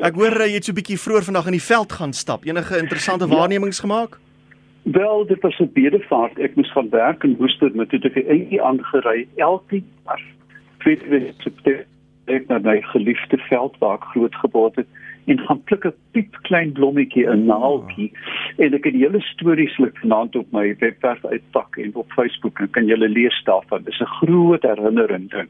Ek hoor jy het so 'n bietjie vroeër vandag in die veld gaan stap. Enige interessante ja. waarnemings gemaak? Wel, dit was 'n bedevaart. Ek moes van werk in Woester met toe ek eentjie aangery elke jaar. Tweede September ek na my geliefde veld waar ek groot geword het en gaan pluk 'n piep klein blommetjie in naaltjie en ek het die hele stories lik vanaand op my webwerf uitpak en op Facebook en kan julle lees daarvan. Dis 'n groot herinnering ding.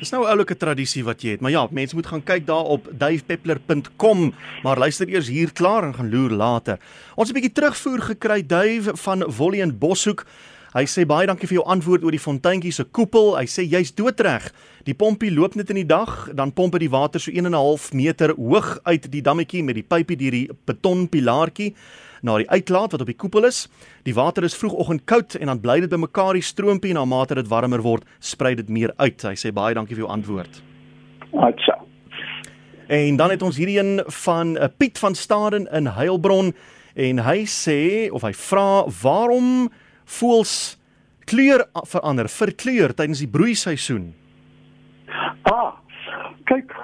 Dis nou 'n oulike tradisie wat jy het, maar ja, mense moet gaan kyk daar op duifpeppler.com, maar luister eers hier klaar en gaan loer later. Ons het 'n bietjie terugvoer gekry duif van Wolly en Boshoek. Hy sê baie dankie vir jou antwoord oor die fonteintjie se koepel. Hy sê jy's doodreg. Die pompie loop net in die dag, dan pomp dit die water so 1 en 'n half meter hoog uit die dammetjie met die pypie deur die betonpilaartjie na die uitlaat wat op die koepel is. Die water is vroegoggend koud en dan bly dit bymekaar die stroompie en na mate dit warmer word, sprei dit meer uit. Hy sê baie dankie vir jou antwoord. Atsa. En dan het ons hierdie een van uh, Piet van Staden in Heilbron en hy sê of hy vra waarom voels kleur verander, verkleur tydens die broeiseisoen. Ah, kyk,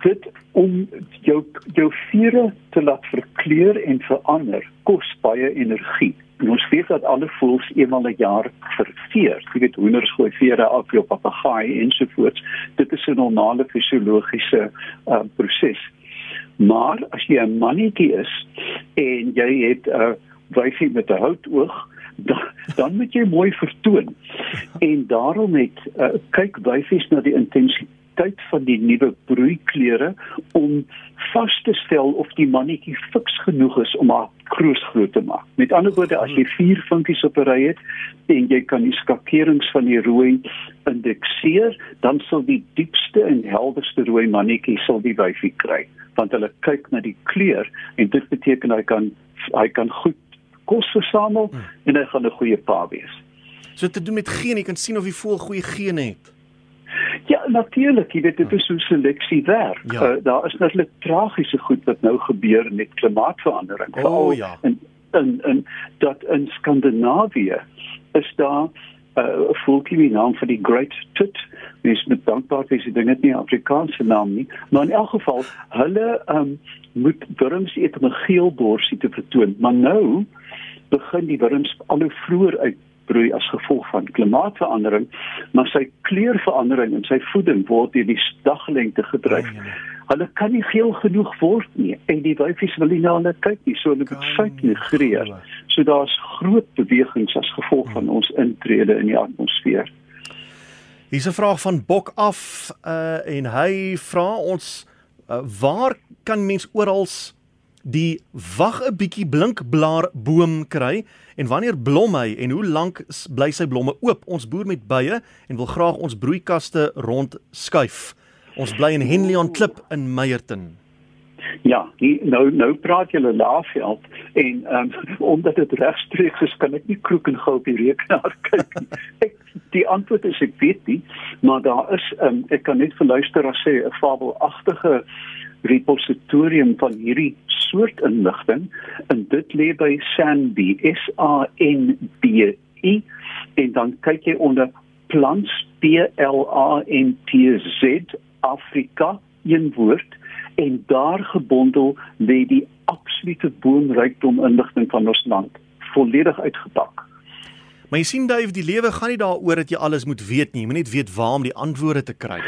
dit om jou jou vere te laat verkleur en verander kos baie energie. En ons weet dat alle voëls eenmal 'n jaar verveer. Jy weet hoenders gooi vere af, jou papegaai ensovoorts. Dit is 'n normale fisiologiese uh, proses. Maar as jy 'n mannetjie is en jy het 'n uh, wyfie met 'n houtoog, dan, dan moet jy mooi vertoon. En daarom het uh, kyk wyfies na die intensiteit van die nuwe broeikleure om vas te stel of die mannetjie fiks genoeg is om haar kroos groot te maak. Met ander woorde, as jy vier vinkies op 'n ry het en jy kan die skakerings van die rooi indekseer, dan sal die diepste en helderste rooi mannetjie sal die wyfie kry, want hulle kyk na die kleur en dit beteken hy kan hy kan goed kos versamel hmm. en hy gaan 'n goeie pa wees. So te doen met gene, jy kan sien of die voël goeie gene het. Ja, natuurlik, jy weet dit is hoe seleksie werk. Ja. Uh, daar is natuurlik tragiese goed wat nou gebeur met klimaatsverandering. Oh ja. En en en dat in Skandinawië is daar uh, 'n uh, voeltjie met naam vir die Great Tut. Dis met dankbaar vir die dinge nie Afrikaanse naam nie, maar in elk geval hulle um, moet wurms eet om 'n geel borsie te vertoon. Maar nou begin die wurms al hoe vroeër uitbroei as gevolg van klimaatsverandering, maar sy kleurverandering en sy voeding word deur die daglengte gedryf. Nee, nee. Hulle kan nie geel genoeg word nie en die wyfies wil nie na hulle kyk nie, so hulle moet suid migreer. So daar's groot bewegings as gevolg van ons intrede in die atmosfeer. Hier's 'n vraag van Bok af uh en hy vra ons uh, waar kan mens oral die wag 'n bietjie blinkblaar boom kry en wanneer blom hy en hoe lank bly sy blomme oop? Ons boer met bye en wil graag ons broeikaste rond skuif. Ons bly in Henley Klip in Meyerton. Ja, die, nou nou praat jy hulle laafveld en um, omdat dit regstreeks is kan ek nie kroek en gou op die rekenaar kyk nie. Ek die antwoord is ek weet nie, maar daar is um, ek kan net vir luisteraars sê 'n fabelagtige repositorium van hierdie soort inligting en dit lê by SANB S A N B E en dan kyk jy onder plants B L A N T Z Afrika een woord en daar gebondel lê die absolute boomrykdom inligting van ons land volledig uitgepak. Maar jy sien Dave, die lewe gaan nie daaroor dat jy alles moet weet nie, jy moet net weet waar om die antwoorde te kry.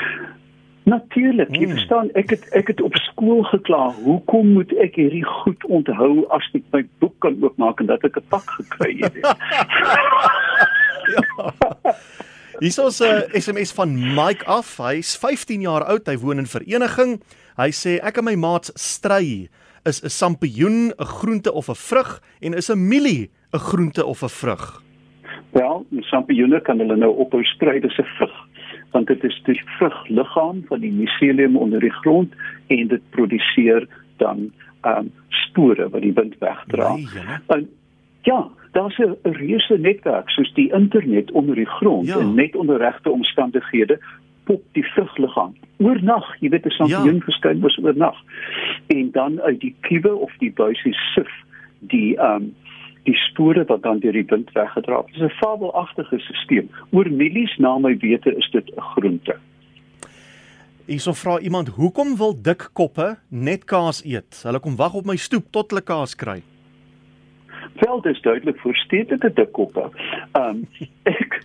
Natuurlik, jy hmm. verstaan, ek het ek het op skool gekla, hoekom moet ek hierdie goed onthou as ek my boek kan oopmaak en dat ek 'n pak gekry het? ja. Hier is 'n SMS van Mike af. Hy's 15 jaar oud, hy woon in vereniging. Hy sê ek en my maats stry is 'n sampioen 'n groente of 'n vrug en is 'n mielie 'n groente of 'n vrug. Wel, sampioene kan hulle nou ophou stry, dis 'n vrug want dit is die vrugliggaam van die miselium onder die grond en dit produseer dan um, spore wat die wind wegdra. Nee, en ja, daar's 'n reuse netwerk soos die internet onder die grond ja. en net onder regte omstandighede pop die vrugliggaam oornag, jy weet 'n sampioen ja. verskyn was oornag. En dan uit die kiewe of die buisie sif die um, die spore wat dan deur die wind weggedra word. Dit is 'n fabelagtige stelsel. Oor mielies na my wete is dit 'n groente. Hierso vra iemand, "Hoekom wil dik koppe net kaas eet? Hulle kom wag op my stoep tot hulle kaas kry." Wel, dis duidelik vir stedelike dik koppe. Ehm um, ek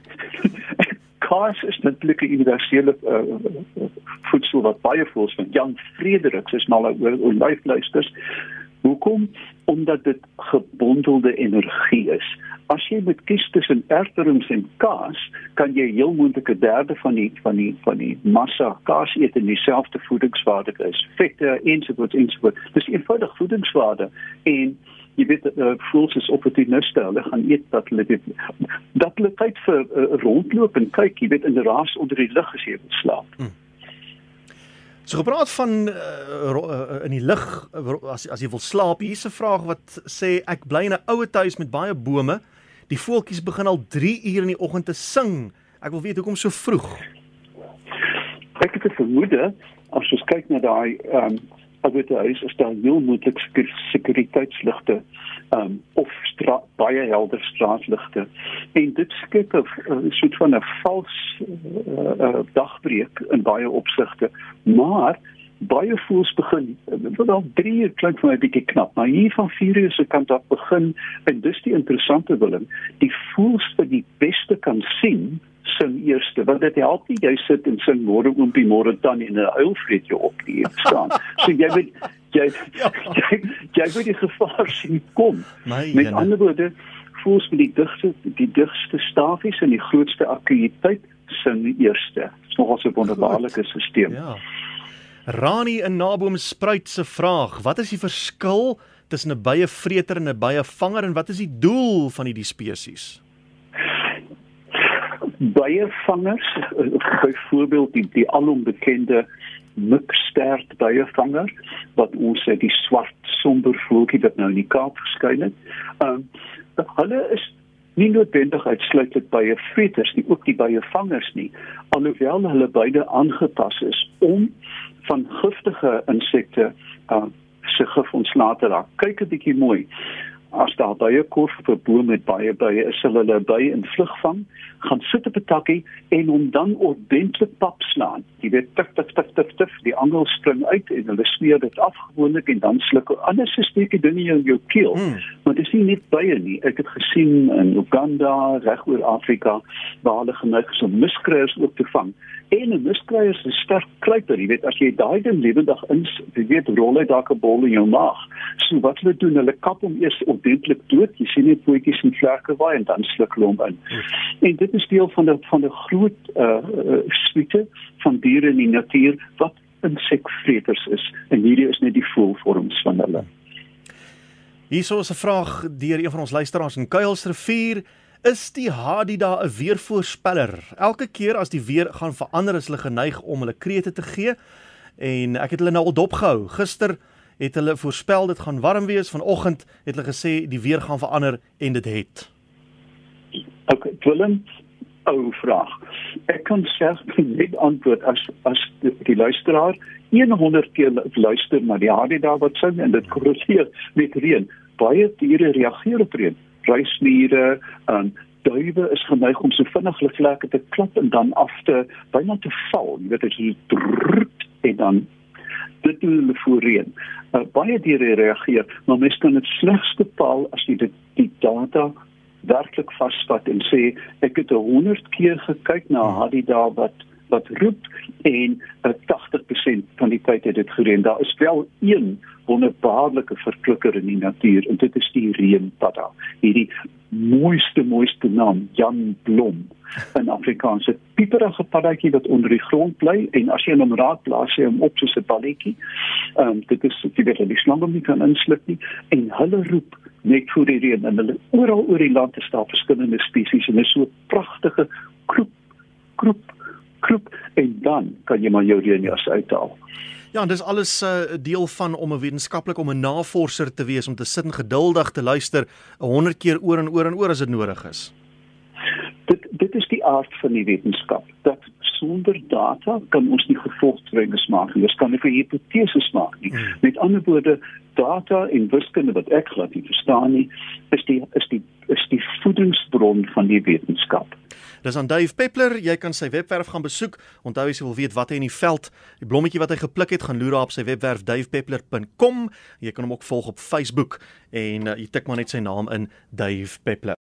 kaas is natuurlik 'n universele uh, voedsel wat baie voels van Jan Fredericks is mal oor olyfluisters. Hoekom? Omdat dit gebondelde energie is. As jy met kies tussen erterums en kaas, kan jy heel moontlik 'n derde van die van die van die massa kaas eet en dieselfde voedingswaarde is. Vette ensovoorts ensovoorts. Dis eenvoudig voedingswaarde en jy weet uh, voels is opportuniste hulle gaan eet dat hulle dit dat hulle tyd vir uh, rondloop en kyk jy weet in die raas onder die lig as jy slaap hmm. So gepraat van uh, uh, in die lig uh, as as jy wil slaap hier's 'n vraag wat sê ek bly in 'n oue huis met baie bome. Die voeltjies begin al 3 uur in die oggend te sing. Ek wil weet hoekom so vroeg? Ek het 'n vermoede as ons kyk na daai ehm um, Albert Huis is daar heel moontlik sekuriteitsligte um of stra baie helder straatligte. En dit skep 'n soort van 'n vals uh, dagbreek in baie opsigte maar baie voels begin wat al 3 uur klink vir my 'n bietjie knap maar hier van 4 uur se kant af begin en dis die interessante willem die voels vir die beste kan sien sing eerste want dit help nie jy sit en sing môre oompie môre tannie en 'n uil vreet jou op nie staan. So jy weet jy ja. jy, jy weet die gevaar sien kom. My met jene. ander woorde voels met die digste die digste stafies en die grootste akkuïteit sing die eerste nogal so 'n wonderbaarlike stelsel ja. Rani in Naboom spruit se vraag wat is die verskil tussen 'n baie vreter en 'n baie vanger en wat is die doel van hierdie spesies baie vangers byvoorbeeld die die alombekende mikstert baie vanger wat ons sê die swart somber voeltjie wat nou in die Kaap verskyn het. Ehm um, hulle is nie noodwendig uitsluitlik baie veters nie, ook die baie vangers nie, alhoewel hulle beide aangepas is om van giftige insekte uh se gif ontslae te raak. Kyk 'n bietjie mooi as daar baie op 'n boom met baie bye is, sal hulle by in vlug vang, gaan sit op 'n takkie en hom dan ordentlik pap slaan. Jy weet tik tik tik tik tik die angel spring uit en hulle smeer dit af gewoonlik en dan sluk anders is steek dinge in jou keel. Hmm. Maar dit is nie net bye nie. Ek het gesien in Uganda, reg oor Afrika, waar hulle geneig is om muskruiers ook te vang. En 'n muskruier is 'n sterk kruiper, jy weet as jy daai ding lewendig in, jy weet rol hy dalk 'n bol in jou maag. So wat hulle doen, hulle kap hom eers ordentlik dood. Jy sien net voetjies en vlerke waai en dan sluk hulle hom in. En dit is deel van die van die groot uh, uh suite van diere in die natuur wat insekvreters is. En hierdie is net die voelvorms van hulle. Hierso is 'n vraag deur een van ons luisteraars in Kuilsrivier. Is die Hadida 'n weervoorspeller? Elke keer as die weer gaan verander, is hulle geneig om hulle krete te gee. En ek het hulle nou al dopgehou. Gister het hulle voorspel dit gaan warm wees. Vanoggend het hulle gesê die weer gaan verander en dit het. Ek wil 'n ou vraag. Ek kan self net antwoord as as die, luisteraar 100 keer luister na die Hadida wat sê en dit korreleer met reën. Baie diere reageer op reën. Reisniere, en duwe is geneig om so vinnig hulle vlekke te klap en dan af te byna te val. Jy weet as jy en dan dit doen hulle voor reën. Uh, baie diere reageer, maar mens kan dit slegs bepaal as jy dit die data werklik vasvat en sê ek het 100 keer gekyk na Hadida wat wat roep en uh, 80% van die tyd het dit gereën. Daar is wel een wonderbaarlike verklikker in die natuur en dit is die reënpadda. Hierdie mooiste mooiste naam Jan Blom in Afrikaanse pieperige paddatjie wat onder die grond bly en as jy hom raak plaas jy hom op soos 'n balletjie. Ehm um, dit is jy weet hulle slang hom nie kan insluk nie en hulle roep net voor die reën en hulle oral oor die land is daar verskillende spesies en is so pragtige kroep kroep kroep en dan kan jy maar jou reënjas uithaal. Ja, en dis alles 'n uh, deel van om 'n wetenskaplik om 'n navorser te wees om te sit en geduldig te luister 100 keer oor en oor en oor as dit nodig is. Dit dit is aard van die wetenskap. Dat sonder data kan ons nie gevolgtrekkings maak nie. Ons kan nie 'n hipotese maak nie. Hmm. Met ander woorde, data en wiskunde wat ek glad nie verstaan nie, is die is die is die voedingsbron van die wetenskap. Dis aan Dave Peppler, jy kan sy webwerf gaan besoek. Onthou as jy wil weet wat hy in die veld, die blommetjie wat hy gepluk het, gaan loer daar op sy webwerf davepeppler.com. Jy kan hom ook volg op Facebook en uh, jy tik maar net sy naam in Dave Peppler.